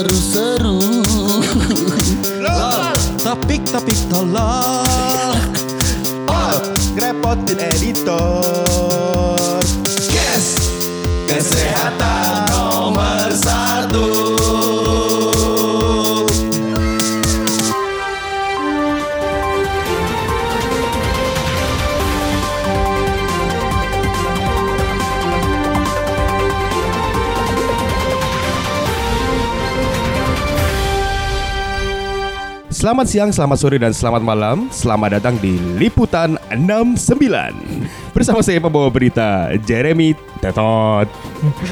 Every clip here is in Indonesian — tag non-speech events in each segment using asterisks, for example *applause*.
seru-seru. Topik-topik tolol Oh, ngerepotin editor. Selamat siang, selamat sore, dan selamat malam. Selamat datang di Liputan 69. Bersama saya pembawa berita Jeremy Tetot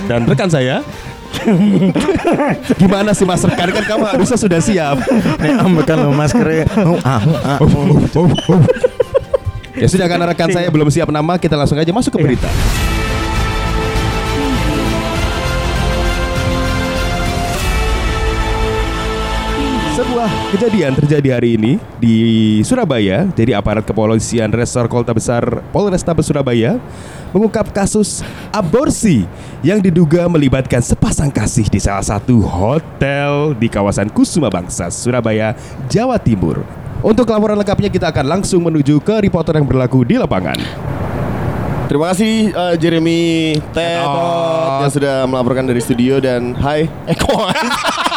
dan rekan saya. *laughs* Gimana sih Mas rekan kan kamu harusnya sudah siap. Nek ambekan lo maskernya Oh, ah, ah, oh. Ya sudah karena rekan saya belum siap nama, kita langsung aja masuk ke berita. Kejadian terjadi hari ini di Surabaya. Jadi aparat kepolisian Resor Kota Besar Polrestabes Surabaya mengungkap kasus aborsi yang diduga melibatkan sepasang kasih di salah satu hotel di kawasan Kusuma Bangsa, Surabaya, Jawa Timur. Untuk laporan lengkapnya kita akan langsung menuju ke reporter yang berlaku di lapangan. Terima kasih eh, Jeremy Tetot yang sudah melaporkan dari studio dan hai Eko *laughs*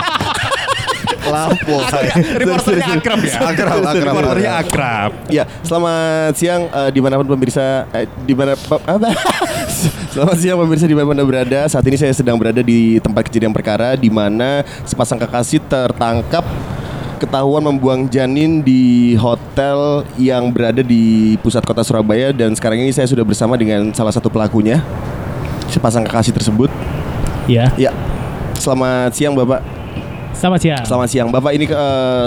Lampu *laughs* Reporternya akrab ya. Akrab, akrab. Reporternya akrab. Ya selamat siang eh, di mana pun pemirsa eh, di mana apa? *laughs* Selamat siang pemirsa di mana berada Saat ini saya sedang berada di tempat kejadian perkara di mana sepasang kekasih tertangkap ketahuan membuang janin di hotel yang berada di pusat kota Surabaya dan sekarang ini saya sudah bersama dengan salah satu pelakunya sepasang kekasih tersebut. Ya, Ya, selamat siang Bapak. Selamat siang. Selamat siang Bapak. Ini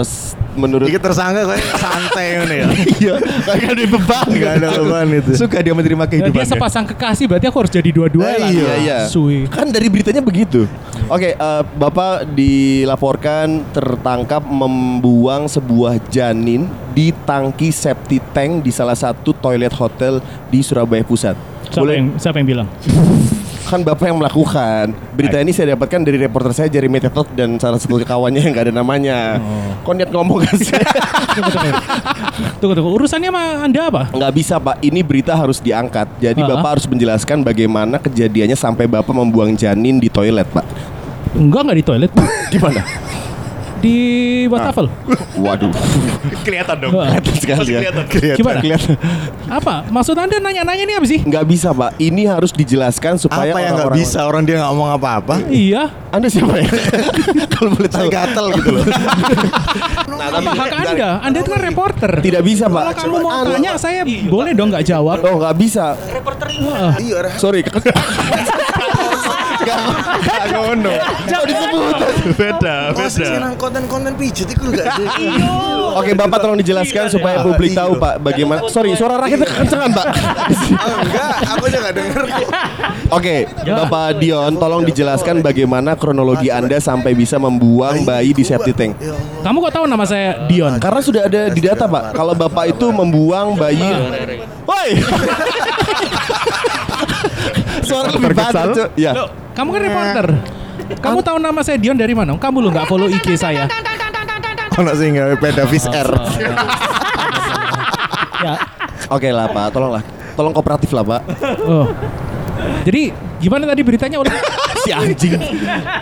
s- menurut Dikit tersangka kayak santai *laughs* ini ya Iya, kayak ada beban. Gak ada beban itu Suka dia menerima Nah, kehidupan. dia sepasang kekasih berarti aku harus jadi dua-dua Eh, lah. iya, iya. Sui. Kan dari beritanya begitu. Oke, eh, Bapak dilaporkan tertangkap membuang sebuah janin di tangki septic tank di salah satu toilet hotel di Surabaya Pusat. Siapa Boleh yang siapa yang bilang? *laughs* kan Bapak yang melakukan. Berita ini saya dapatkan dari reporter saya Jeremy Tetot dan salah satu kawannya yang nggak ada namanya. Kok niat ngomong kan sih? Tunggu, tunggu. tunggu, tunggu. Urusannya sama Anda apa? Nggak bisa Pak, ini berita harus diangkat. Jadi Ah. Bapak harus menjelaskan bagaimana kejadiannya sampai Bapak membuang janin di toilet Pak. Enggak, enggak di toilet. *laughs* Di mana? Di wastafel. Waduh, *laughs* kelihatan dong. Kelihatan sekali ya. Gimana? Kelihatan. Apa? Maksud Anda nanya-nanya ini apa sih? Nggak bisa Pak, ini harus dijelaskan supaya Apa yang gak orang-orang- bisa Orang dia gak ngomong apa-apa Iya. Anda siapa ya? *laughs* Kalau boleh tahu. gatel gitu loh *laughs* Nah, Apa hak Anda? Anda itu kan reporter. Tidak bisa Kalau Pak. kamu mau tanya, saya boleh dong nggak jawab. Oh nggak bisa. Wah. Sorry. Ngono. *laughs* Jangan disebut. Beda, konten-konten pijet itu gak ada Oke Bapak tolong dijelaskan supaya publik tahu Pak bagaimana. Sorry suara rakyat kekencengan Pak. *laughs* Enggak, aku udah gak denger *laughs* Oke Bapak Dion tolong dijelaskan bagaimana kronologi Anda sampai bisa membuang bayi di septic tank. Kamu kok tahu nama saya Dion? Karena sudah ada di data Pak. Kalau Bapak itu membuang bayi. Woi. Suara lebih. Cuk. Ya. Loh, kamu kan reporter. Kamu tahu nama saya Dion dari mana? Kamu lu nggak follow IG saya. Ono sih gak beda Fish Air Ya. Oke lah Pak, tolonglah. Tolong kooperatif lah Pak. Oh. Jadi gimana tadi beritanya udah? si anjing.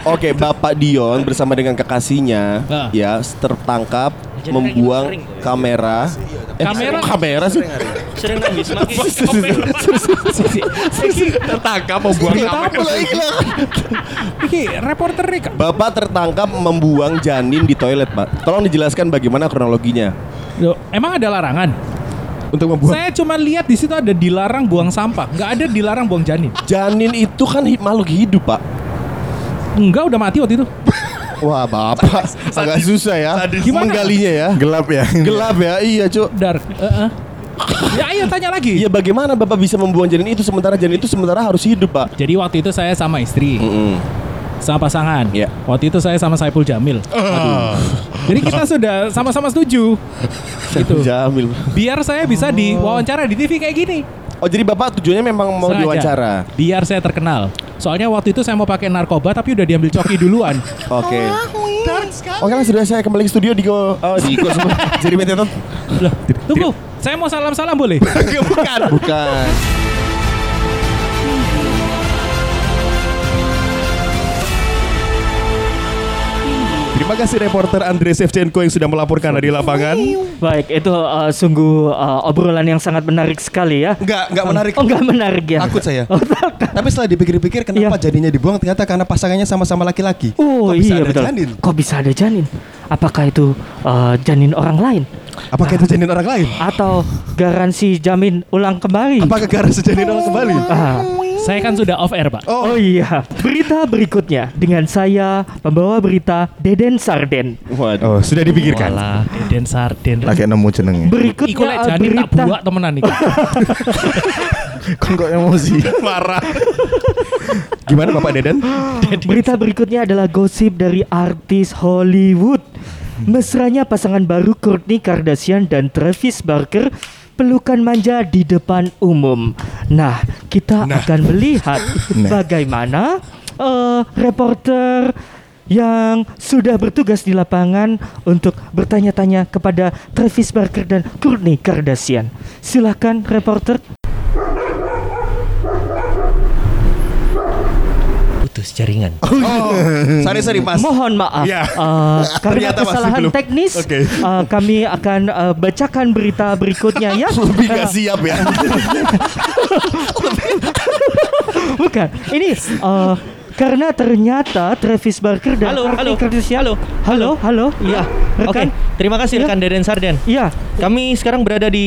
Oke, Bapak Dion bersama dengan kekasihnya Ah. ya tertangkap membuang kamera. Eh, Kamera? kamera sih? Sering nangis nangis Tertangkap membuang kamera. Iki reporter nih. Bapak tertangkap membuang janin di toilet, Pak. Tolong dijelaskan bagaimana kronologinya. Loh, emang ada larangan? Untuk membuang Saya cuma lihat di situ ada dilarang buang sampah, nggak ada dilarang buang janin. Janin itu kan hi- makhluk hidup, Pak. Enggak udah mati waktu itu. Wah, Bapak agak susah ya Gimana? menggalinya ya. Gelap ya Gelap ya, iya, Cuk. Dark. Heeh. Ya ayo tanya lagi. Iya, bagaimana Bapak bisa membuang janin itu sementara janin itu sementara harus hidup, Pak? Jadi waktu itu saya sama istri, Mm-mm. sama pasangan. Iya. Waktu itu saya sama Saipul Jamil. Aduh. Jadi kita sudah sama-sama setuju. *laughs* Gitu. Jamil. Biar saya bisa diwawancara di TV kayak gini. Oh, jadi Bapak tujuannya memang mau Sengaja. diwawancara. Biar saya terkenal. Soalnya waktu itu saya mau pakai narkoba tapi udah diambil coki duluan. *laughs* Oke. Oke lah sudah saya kembali ke studio di Go oh, di Go *laughs* jadi. Loh, tunggu. Saya mau salam-salam boleh? *laughs* Bukan. Bukan. Terima kasih reporter Andre Shevchenko yang sudah melaporkan dari lapangan. Baik, itu uh, sungguh uh, obrolan yang sangat menarik sekali ya. Enggak, enggak menarik. Oh, enggak menarik ya. Takut saya. Oh, takut. Tapi setelah dipikir-pikir kenapa Iya. jadinya dibuang ternyata karena pasangannya sama-sama laki-laki. Oh Kok bisa iya ada betul. janin? Kok bisa ada janin? Apakah itu uh, janin orang lain Apakah itu janin orang lain? atau garansi jamin ulang kembali? Apakah karena sejanin orang kembali? Ah, Saya kan sudah off air, Pak. oh iya. Berita berikutnya dengan saya pembawa berita Deden Sarden. Waduh. Oh, sudah dipikirkan. Walah, Deden Sarden. Lagi nemu jenengnya. Iku Berikutnya lek janin tak berita buak temenan iki. Kan *laughs* kok emosi. Marah. Gimana Bapak Deden? Berita berikutnya adalah gosip dari artis Hollywood. Mesranya pasangan baru Kourtney Kardashian dan Travis Barker pelukan manja di depan umum. Nah, kita akan melihat *laughs* bagaimana eh, reporter yang sudah bertugas di lapangan untuk bertanya-tanya kepada Travis Barker dan Kourtney Kardashian. Silakan reporter. Putus jaringan. Oh, sorry sorry Mas. Mohon maaf, Ya. eh, *laughs* karena Ternyata kesalahan belum. teknis, Oke. eh, kami akan eh, bacakan berita berikutnya ya. *laughs* Lebih gak Eh, siap ya. *laughs* bukan, ini eh, karena ternyata Travis Barker dan Halo, halo, halo, halo, halo, iya, Oke, rekan, terima kasih Iya. rekan Deden Sarden. iya, Kami sekarang berada di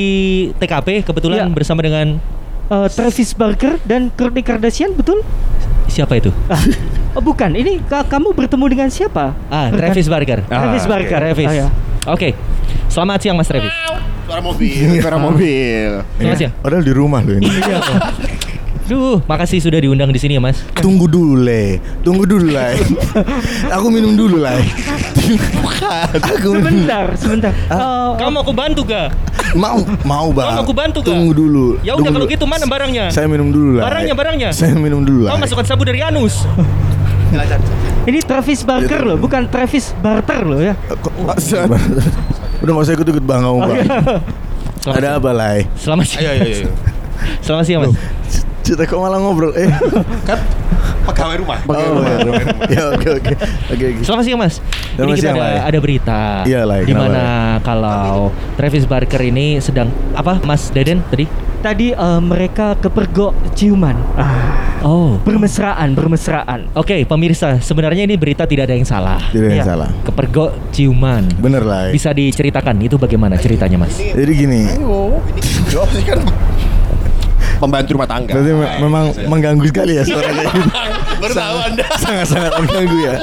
TKP kebetulan Iya. bersama dengan eh, Travis Barker dan Kourtney Kardashian betul? Siapa itu? Ah, *laughs* oh, bukan, ini ka- kamu bertemu dengan siapa? Ah, Rekan? Travis Barker. Travis Ah, Barker, Travis. Ah, ya. Oke. Selamat siang Mas Travis. Suara mobil. Suara mobil. Selamat siang. Padahal di rumah loh ini. *laughs* Duh, makasih sudah diundang di sini ya Mas. Tunggu dulu le, tunggu dulu lah. Aku minum dulu lah. Aku minum. Sebentar, sebentar. Eh, Kamu mau aku bantu gak? Mau, mau bang. Kamu aku bantu gak? Tunggu dulu. Ya udah kalau gitu mana barangnya? Saya minum dulu lah. Barangnya, barangnya. Saya minum dulu lah. Kamu masukkan sabu dari anus. ini Travis Barker loh, bukan Travis Barter loh ya. Udah gak usah ikut-ikut bang kamu bang. Ada apa lah? Selamat siang. Ayo ayo ayo. Selamat siang Mas. Cita kok malah ngobrol? Eh, Kan pegawai rumah. oh, ya oke oke oke oke. Selamat siang Mas. Selamat ini kita siang, ada, ada berita. Iya, Lai, Di mana kalau Travis Barker ini sedang apa Mas Deden tadi? Tadi eh, mereka kepergok ciuman. Ah, Oh. bermesraan, bermesraan. Oke, pemirsa, sebenarnya ini berita tidak ada yang salah. Tidak yang Iya. salah. Kepergok ciuman. Bener lah. Bisa diceritakan itu bagaimana ceritanya, Mas? Jadi gini, Jawab sih kan pembantu rumah tangga. berarti me- memang mengganggu sekali ya suaranya. *laughs* Baru tahu Anda. Sangat-sangat mengganggu ya.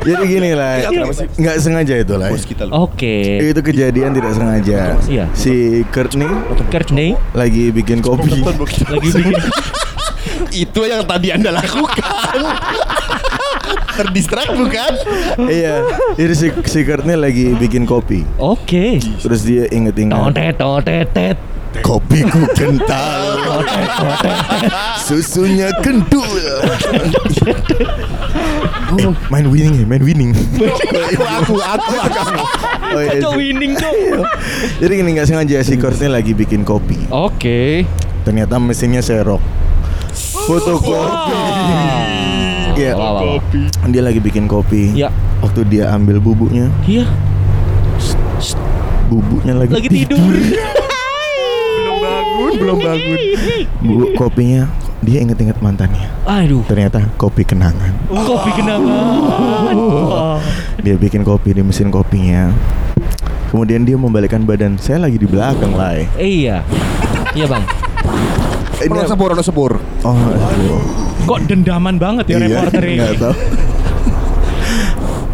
Jadi gini lah, sih? nggak sengaja itu lah. Loh. Oke. Itu kejadian tidak sengaja. Iya. Si Kurt nih Courtney lagi bikin kopi. lagi bikin Itu yang tadi Anda lakukan. Terdistrak bukan? iya. Jadi si, si Kurt nih lagi bikin kopi. Oke. Terus dia inget-inget Totet totet. Kopiku kental, susunya kentul. oh, main winning ya, main winning. aku, aku, aku. Oh, iya, sih. winning, Cok. Jadi gini nggak sengaja si nih lagi bikin kopi. Oke. Ternyata mesinnya serok. Fotokopi. Iya. Wah, wah. Dia lagi bikin kopi. Ya. Waktu dia ambil bubuknya, Iya, bubuknya lagi, lagi tidur. *laughs* belum bangun. Bubuk kopinya dia inget-inget mantannya. Aduh, Ternyata kopi kenangan. kopi kenangan. Wah. Dia bikin kopi di mesin kopinya. Kemudian dia membalikkan badan. Saya lagi di belakang lah. Iya. Iya, Bang. Ini sepur, ono sepur. Oh, aduh. Kok dendaman banget ya reporter ini? tahu.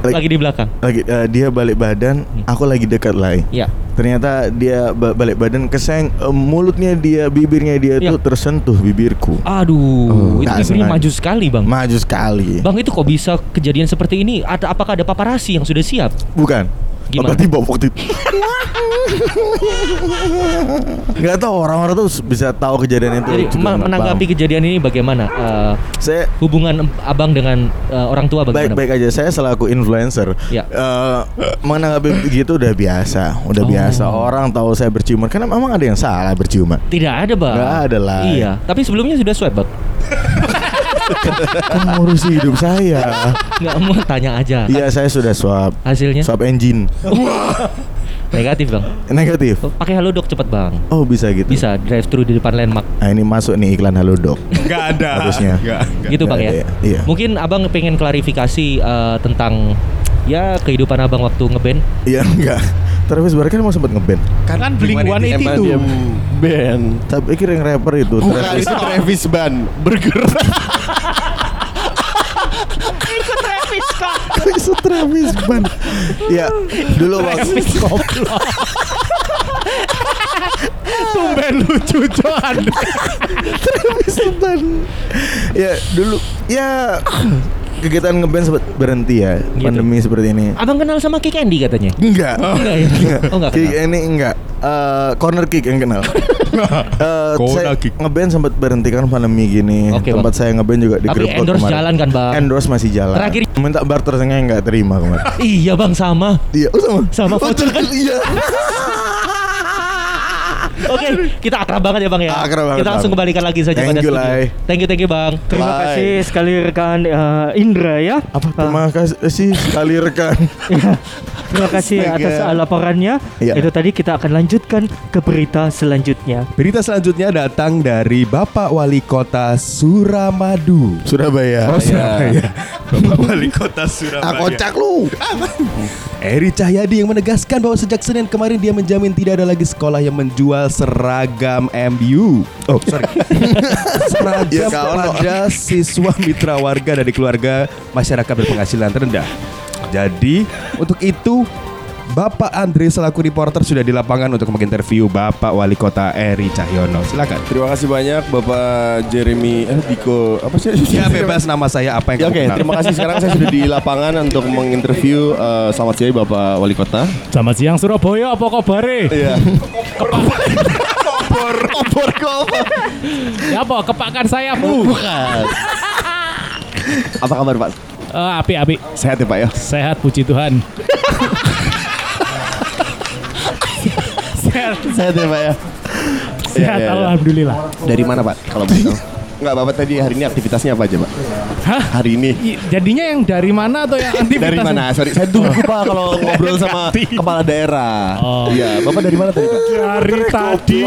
Lagi di belakang. Lagi eh, dia balik badan, aku lagi dekat lah. Iya. Ternyata dia ba- balik badan keseng eh, mulutnya dia, bibirnya dia Ya. tuh tersentuh bibirku. Aduh, Oh, itu bibirnya maju sekali, Bang. Maju sekali. Bang, itu kok bisa kejadian seperti ini? Ada apakah ada paparasi yang sudah siap? Bukan. Gimana? Tiba waktu itu. *laughs* Gak tau orang-orang tuh bisa tahu kejadian itu. Jadi menanggapi paham. kejadian ini bagaimana? Eh, saya hubungan abang dengan eh, orang tua bagaimana? baik-baik aja. Saya selaku influencer. Ya. eh, menanggapi begitu udah biasa, udah Oh. biasa. Orang tahu saya berciuman. Karena memang ada yang salah berciuman. Tidak ada bang. Nggak ada lah. Iya. Tapi sebelumnya sudah swab bang. *laughs* Kan ngurusi hidup saya. Nggak mau tanya aja. Iya, saya sudah swab. Hasilnya Swab engine. negatif bang. Negatif. Oh, Pakai halodoc cepat bang. Oh, bisa gitu. Bisa drive thru di depan landmark. Nah, ini masuk nih iklan Halodoc. Enggak ada. Harusnya. Nggak, nggak. Gitu bang ya. Ada ya? Iya. Mungkin abang pengen klarifikasi eh, tentang ya kehidupan abang waktu ngeband. Iya enggak. Travis Barker mau sempat ngeband. Kan Blink Emang dia 182. band. Tapi pikir yang rapper itu Bukan Travis. itu Travis Ban Burger Kok bisa Travis Ban? Ya, dulu waktu Tumben lucu Johan. Travis Ban. Ya, dulu ya kegiatan ngeband sempat berhenti ya Gitu. pandemi seperti ini. Abang kenal sama Kick Andy katanya. Enggak. Enggak ya? Oh enggak Kick kenal. ini enggak. Eh, corner kick yang kenal. *laughs* Eh, Corner saya kick. ngeband sempat berhenti kan pandemi gini. Oke, Tempat Bang. saya ngeband juga di Tapi endorse jalan kan, Bang? Endorse masih jalan. Terakhir- minta barter saya nggak terima kemarin. Iya bang sama. Iya, oh sama. Sama Oh, voucher kan? Iya. *laughs* Oke, kita akrab banget ya bang ya. Akrab banget, kita langsung Bang. kembalikan lagi saja Thank pada you, studio. Thank you, thank you bang. Terima Bye. kasih sekali rekan eh, Indra ya. Apa *laughs* terima kasih sekali rekan. Terima kasih atas uh, laporannya. Iya. Itu tadi kita akan lanjutkan ke berita selanjutnya. Berita selanjutnya datang dari Bapak Wali Kota Suramadu. Surabaya. Oh, Surabaya. *laughs* Bapak Wali Kota Surabaya. Ah, kocak lu. Eri Cahyadi yang menegaskan bahwa sejak Senin kemarin dia menjamin tidak ada lagi sekolah yang menjual seragam MU. Oh, sorry. *laughs* seragam Ya, pada siswa mitra warga dari keluarga masyarakat berpenghasilan rendah. Jadi, untuk itu Bapak Andre selaku reporter sudah di lapangan untuk menginterview Bapak Wali Kota Eri Cahyono. Silakan. Terima kasih banyak Bapak Jeremy eh Diko apa sih? Ya bebas nama saya apa Ya, yang Oke, kamu kenal. terima kasih. Sekarang saya sudah di lapangan untuk menginterview eh, selamat siang Bapak Wali Kota. Selamat siang Surabaya, apa kabare? Iya. Kompor, kompor, kompor. Ya apa kepakan sayapmu? Bukan. *laughs* Apa kabar Pak? Eh, api api Sehat ya Pak ya? sehat puji Tuhan. *laughs* sehat, Sehat ya Pak ya? sehat Iya, iya, iya. alhamdulillah. Dari mana Pak? Kalau tahu? Enggak, Bapak tadi hari ini aktivitasnya apa aja Pak? Hah? Hari ini. I- Jadinya yang dari mana atau yang aktivitas? Dari mana? Sorry, saya tunggu *laughs* Pak kalau ngobrol sama kepala daerah. Oh. Iya, Bapak dari mana tadi Pak? Dari tadi.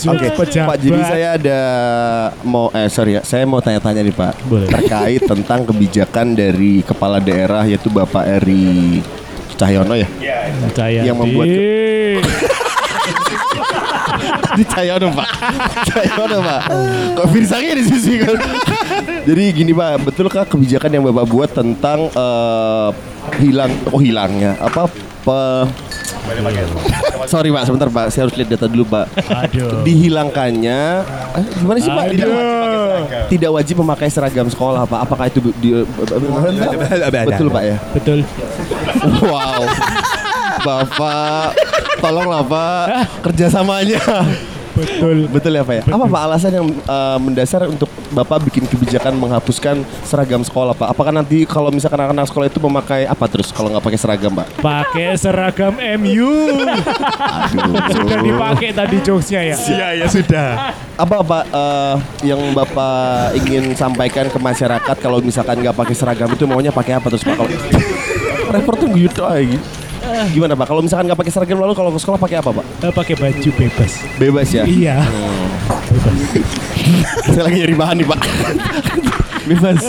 Oke, Pak. Jadi saya ada mau eh sorry ya, saya mau tanya-tanya nih Pak Boleh. terkait tentang kebijakan dari kepala daerah yaitu Bapak Eri Cahyono ya. Saya yang membuat *laughs* di Cahyono Pak. Cahyono Pak. Kok Firsangnya di sisi kan? Jadi gini Pak, betulkah kebijakan yang Bapak buat tentang eh, hilang oh hilangnya apa pe Sorry Pak, sebentar Pak, saya harus lihat data dulu Pak. Aduh. Dihilangkannya eh, gimana sih Pak? Tidak, Aduh. tidak wajib memakai seragam sekolah Pak. Apakah itu di, betul Pak ya? Betul. Wow. Bapak, tolonglah Pak kerjasamanya. Betul. Betul ya Pak ya? Apa Pak alasan yang eh, mendasar untuk Bapak bikin kebijakan menghapuskan seragam sekolah Pak? Apakah nanti kalau misalkan anak-anak sekolah itu memakai apa terus kalau nggak pakai seragam Pak? Pakai seragam MU. Sudah dipakai tadi jokesnya ya. Iya, ya sudah. Apa Pak eh, yang Bapak ingin sampaikan ke masyarakat kalau misalkan nggak pakai seragam itu maunya pakai apa terus Pak? Kalau report tuh gitu aja. Gimana Pak? Kalau misalkan nggak pakai seragam lalu kalau ke sekolah pakai apa Pak? Eh, pakai baju bebas. Bebas ya? Iya. Saya lagi nyari bahan nih pak *laughs* Bebas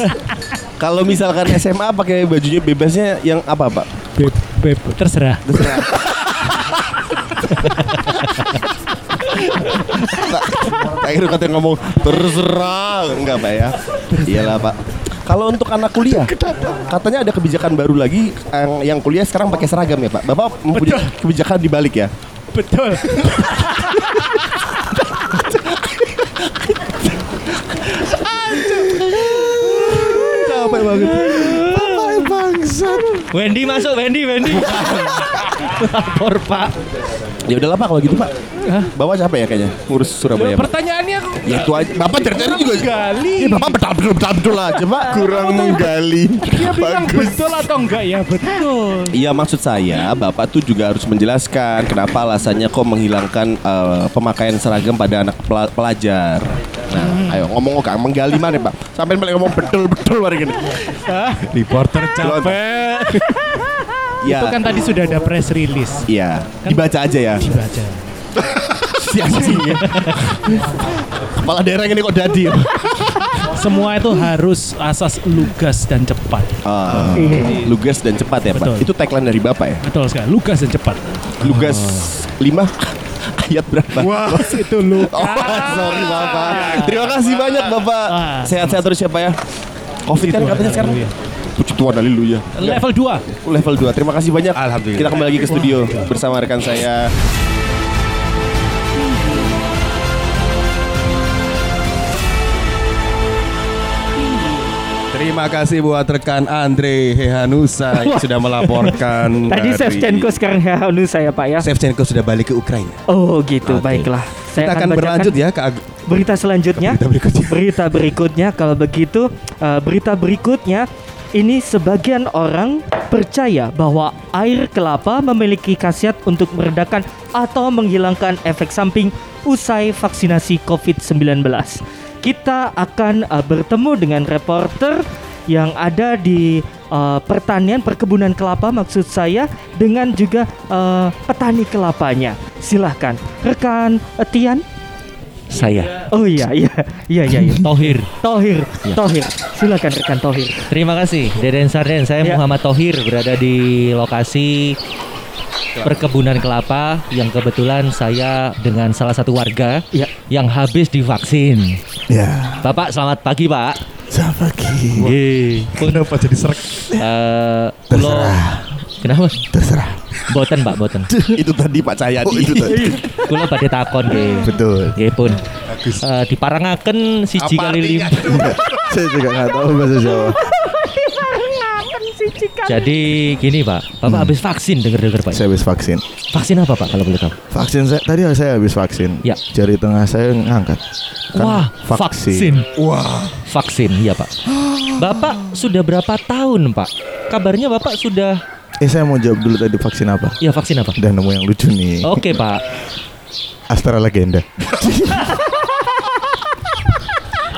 Kalau misalkan SMA pakai bajunya bebasnya yang apa pak? Beb, beb, terserah. *laughs* Akhirnya katanya ngomong terserah Enggak pak ya Iyalah pak kalau untuk anak kuliah, katanya ada kebijakan baru lagi yang, yang kuliah sekarang pakai seragam ya Pak. Bapak mempunyai kebijakan dibalik ya? Betul. Capek banget. Wendy masuk, Wendy, Wendy. Lapor Pak. Ya udahlah Pak kalau gitu Pak. Bapak capek ya kayaknya ngurus Surabaya. Pak. Ya itu aja. Bapak cerita juga. gali. Ya Bapak betul betul betul betul aja Pak. Kurang menggali. Dia bilang betul atau enggak ya betul. Iya maksud saya Bapak tuh juga harus menjelaskan kenapa alasannya kok menghilangkan eh, pemakaian seragam pada anak pela- pelajar. Nah, ayo ngomong kok menggali mana Pak? Sampai balik ngomong betul betul hari gini. *laughs* Reporter capek. *laughs* Ya, Itu kan tadi sudah ada press release. iya. Dibaca aja ya. Dibaca. *laughs* Sia-sia. Kepala daerah ini kok dadi. ya? Semua itu harus asas lugas dan cepat. Ah, Iya. lugas dan cepat ya Pak. Betul. Itu tagline dari Bapak ya. Betul sekali. Lugas dan cepat. Lugas 5 *laughs* ayat berapa? Wah, *laughs* itu lu. Oh, sorry Bapak. Terima kasih banyak Bapak. Ah. Sehat-sehat terus ya Pak ya. Covid kan katanya sekarang. Puji Tuhan, haleluya. Level 2. Level 2. Terima kasih banyak. Alhamdulillah. Kita kembali lagi ke studio bersama rekan saya. Terima kasih buat rekan Andre Hehanusa yang sudah melaporkan. *laughs* Tadi dari- Shevchenko sekarang Hanu saya Pak ya. Shevchenko sudah balik ke Ukraina. Oh gitu, Oke. baiklah. Kita akan bacakan berlanjut ya ke berita selanjutnya. Berita berikutnya. Berita berikutnya kalau begitu eh, berita berikutnya ini sebagian orang percaya bahwa air kelapa memiliki khasiat untuk meredakan atau menghilangkan efek samping usai vaksinasi COVID-19. Kita akan eh, bertemu dengan reporter yang ada di eh, pertanian perkebunan kelapa maksud saya dengan juga eh, petani kelapanya. Silahkan rekan eh, Tian. Saya Oh iya iya iya iya. iya. *laughs* Tohir. Tohir, Tohir, silakan rekan Tohir. Terima kasih Deden Sarden. Saya Ya. Muhammad Tohir berada di lokasi perkebunan kelapa yang kebetulan saya dengan salah satu warga Ya. yang habis divaksin. Ya, Bapak selamat pagi Pak. siapa ki? Yeay. Kenapa jadi serak? Eh, kulo kenapa? Terserah. Boten Pak, boten. *laughs* Itu tadi Pak Cahyadi. Oh itu tadi. Kulo badhe takon nggih. Betul. Nggih pun. Eh, diparangaken siji Apa kali lim. *laughs* Saya juga nggak tahu bahasa Jawa. Jadi gini Pak, Bapak habis vaksin denger-denger Pak. Saya habis vaksin. Vaksin apa Pak kalau boleh tahu? Vaksin saya tadi saya habis vaksin. Ya. Jari tengah saya ngangkat. Kan Wah, vaksin. Wah, Vaksin, iya Pak. Bapak sudah berapa tahun Pak? Kabarnya Bapak sudah Eh saya mau jawab dulu tadi vaksin apa? ya vaksin apa? Udah nemu yang lucu nih. Oke Pak. *laughs* Astra Legenda. *laughs*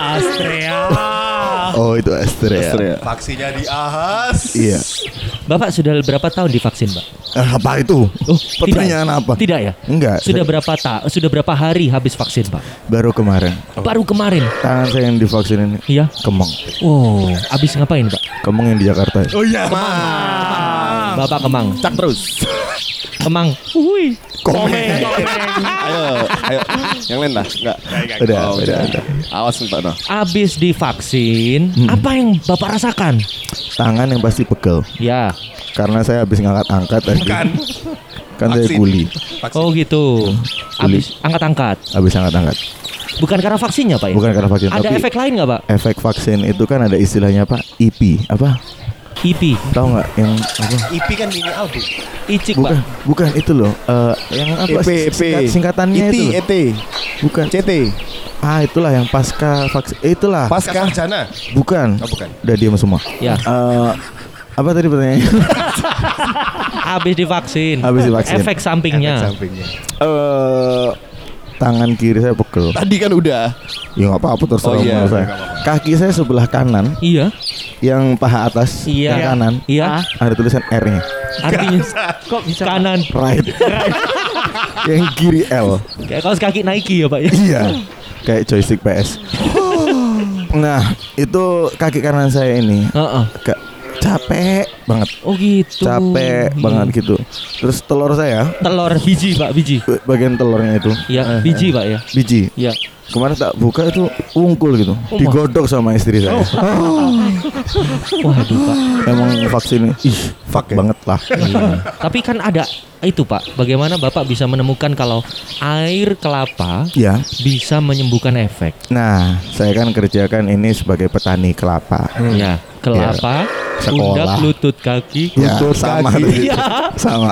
Astrea. Oh itu Astra. ya. Astrea. vaksinnya di ahas. Iya. Bapak sudah berapa tahun divaksin Pak? Ah, apa itu? Oh, Pertanyaan tidak. apa? Tidak ya? Enggak. Sudah saya- berapa ta sudah berapa hari habis vaksin Pak? baru kemarin. Baru kemarin. Tangan saya yang divaksin ini Iya. Kemang. Oh, habis ngapain Pak? Kemang yang di Jakarta. Oh iya. Bapak Kemang. Cak terus. Kemang. Hui. Komeng. ayo, ayo. Yang lain lah. Enggak. Udah, Oh, udah, udah. Awas entar no. Habis divaksin, apa yang Bapak rasakan? Tangan yang pasti pegel. Ya. Karena saya habis ngangkat-angkat tadi. Bukan. Kan saya Vaksin. kuli. Oh gitu. Habis angkat-angkat. Habis angkat-angkat. Bukan karena vaksinnya Pak ya? Bukan karena vaksin. Ada tapi efek lain nggak Pak? efek vaksin itu kan ada istilahnya apa? IP. Apa? IP. Tahu nggak yang apa? IP kan mini album. Icik Bukan, Pak. bukan itu loh. Eh, yang apa? EP, EP. singkat- singkatannya IT, itu. loh. ET, Bukan. CT, Ah, itulah yang pasca vaksin. Eh, itulah. Pasca. Sarjana. bukan. Oh, bukan. Udah diam semua. Ya. Eh, apa tadi pertanyaannya? *laughs* Habis divaksin. Habis divaksin. Efek sampingnya. Sampingnya. Eh, tangan kiri saya pegel. Tadi kan udah. Ya nggak apa-apa terserah Oh, iya. saya. Kaki saya sebelah kanan, Iya. yang paha atas, Iya. yang kanan, Iya. ada tulisan R-nya. Artinya kok bisa kanan? Right. *laughs* yang kiri L. Kayak kaos kaki Nike ya Pak ya? Iya. Kayak joystick PS. *laughs* Nah, itu kaki kanan saya ini Heeh. agak capek banget. Oh gitu. Capek Hmm. banget gitu. Terus telur saya, Telur biji Pak, biji. bagian telurnya itu Iya, biji Pak ya. biji. Iya. Kemarin tak buka itu ungkul gitu. Oh, Digodok sama istri saya. *laughs* Waduh Pak. Emang vaksin ih, fuck banget lah. Iya. Tapi kan ada itu Pak. Bagaimana Bapak bisa menemukan kalau air kelapa Ya. bisa menyembuhkan efek? Nah, saya kan kerjakan ini sebagai petani kelapa. Ya. Kelapa, Sekolah. pundak, lutut, kaki. Ya, Lutut, sama kaki. Iya. *laughs* sama.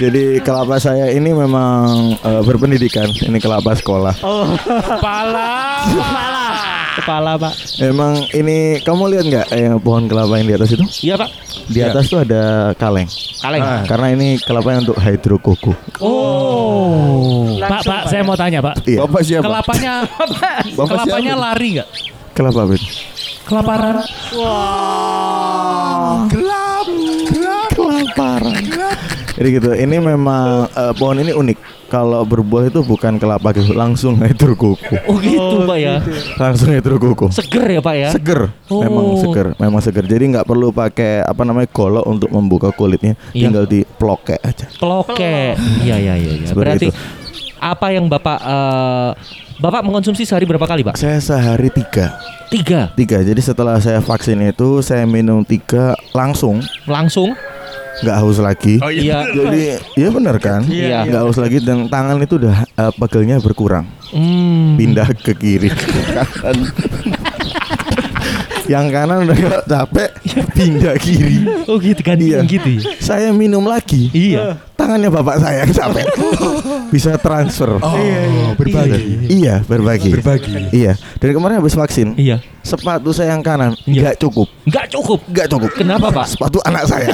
Jadi kelapa saya ini memang eh, berpendidikan. Ini kelapa sekolah. Kepala. Kepala, Pak. Emang ini kamu lihat nggak eh, yang pohon kelapa yang di atas itu? Iya, Pak. Di atas tuh ada kaleng. Kaleng. Ah, karena ini kelapanya untuk hidrokoko. Oh. Pak, Pak, saya mau tanya, Pak. Iya. Bapak siapa? Kelapanya Bapak kelapanya siapa? lari nggak? Kelapa bet. Kelaparan. Gelap, gelap, kelaparan. Jadi gitu. Ini memang eh, pohon ini unik. Kalau berbuah itu bukan kelapa gitu, langsung hidrokoko. Oh, gitu, Pak ya. Langsung hidrokoko. Seger ya, Pak ya? Seger, memang Oh. seger, memang seger. Jadi nggak perlu pakai apa namanya golok untuk membuka kulitnya, Iya. tinggal diploke aja. Peloke. Iya, iya, iya. iya. Seperti Berarti itu. Apa yang Bapak eh, Bapak mengkonsumsi sehari berapa kali, Pak? Saya sehari tiga, Tiga. tiga. Jadi setelah saya vaksin itu saya minum tiga langsung, Langsung? nggak haus lagi. Iya. Jadi iya benar kan? Iya. Nggak haus lagi dan tangan itu udah eh, pegelnya berkurang, Hmm. pindah ke kiri. Yang kanan udah nggak capek, pindah kiri. Oh, gitu kan? Iya. Gitu ya? Saya minum lagi. Iya. Tangannya bapak saya yang capek. Bisa transfer. Oh, berbagi. Iya, berbagi. Berbagi. Iya. Dan kemarin habis vaksin, Iya. sepatu saya yang kanan Iya. nggak cukup, Nggak cukup. nggak cukup. Kenapa, Pak? Sepatu anak saya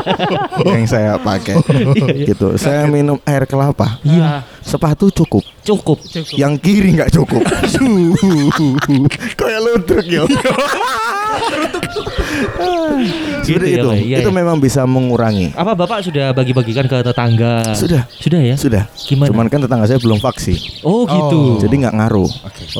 *laughs* yang saya pakai. Iya. gitu. Saya minum air kelapa. Iya. Sepatu cukup. Cukup. Yang kiri nggak cukup. Kayak ludruk ya. Seperti Gitu ya, itu. Pak. Iya, itu iya. memang bisa mengurangi. Apa Bapak sudah bagi-bagikan ke tetangga? Sudah. Sudah ya? Sudah. Gimana? Cuman kan tetangga saya belum vaksin. Oh, gitu. Jadi nggak ngaruh.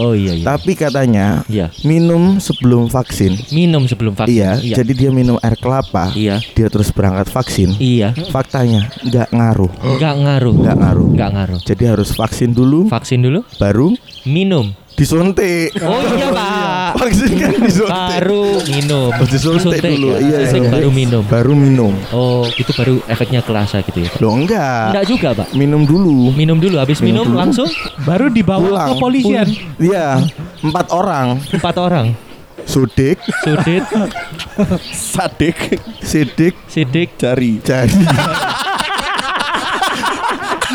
Oh, iya, iya. Tapi katanya Iya. minum sebelum vaksin. Minum sebelum vaksin. Iya, jadi dia minum air kelapa. Iya. Dia terus berangkat vaksin. Iya. Faktanya nggak ngaruh. Nggak ngaruh. Nggak ngaruh. Nggak ngaruh. Jadi harus vaksin dulu, Vaksin dulu, baru minum. Disuntik. Oh iya, Pak. Vaksin kan disuntik. Baru minum. Harus disuntik dulu. ya? Iya, Disuntik disuntik. baru minum. Baru minum. Oh, itu baru efeknya kerasa gitu ya. Pak? Loh enggak. Enggak juga, Pak. Minum dulu. Minum dulu habis minum, Minum dulu. langsung Baru dibawa Pulang. ke polisian. Iya, empat orang. empat orang. Sudik, Sudit, Sadik sidik, sidik, cari. jari. *laughs*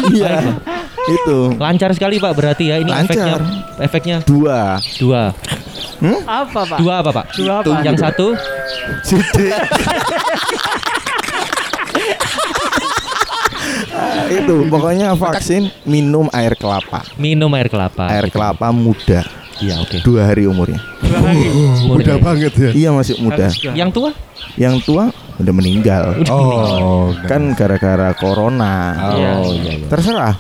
Iya, itu lancar sekali Pak berarti ya ini efeknya Lancar. efeknya dua. dua. Apa pak? Dua apa Pak? Dua apa? Yang satu Sidik. itu pokoknya vaksin minum air kelapa. minum air kelapa. Air kelapa muda, Iya oke. dua hari umurnya. Umurnya. banget ya. Iya masih muda. Yang tua? Yang tua udah meninggal. Oh, Kan gara-gara corona. Iya, iya, iya. Terserah.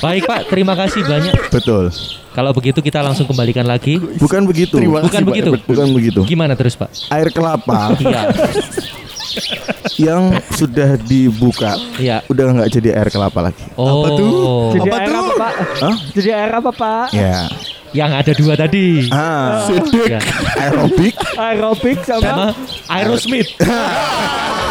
Baik Pak, terima kasih banyak. Betul. Kalau begitu kita langsung kembalikan lagi. Bukan begitu. Bukan begitu. Bukan begitu. Gimana terus Pak? Air kelapa Iya, *laughs* yang sudah dibuka iya. udah nggak jadi air kelapa lagi. Oh, Jadi air apa pak? Hah? Jadi air apa pak? Ya. yang ada dua tadi. Ah, Ya. aerobik Aerobik sama Sama Aerosmith. *laughs*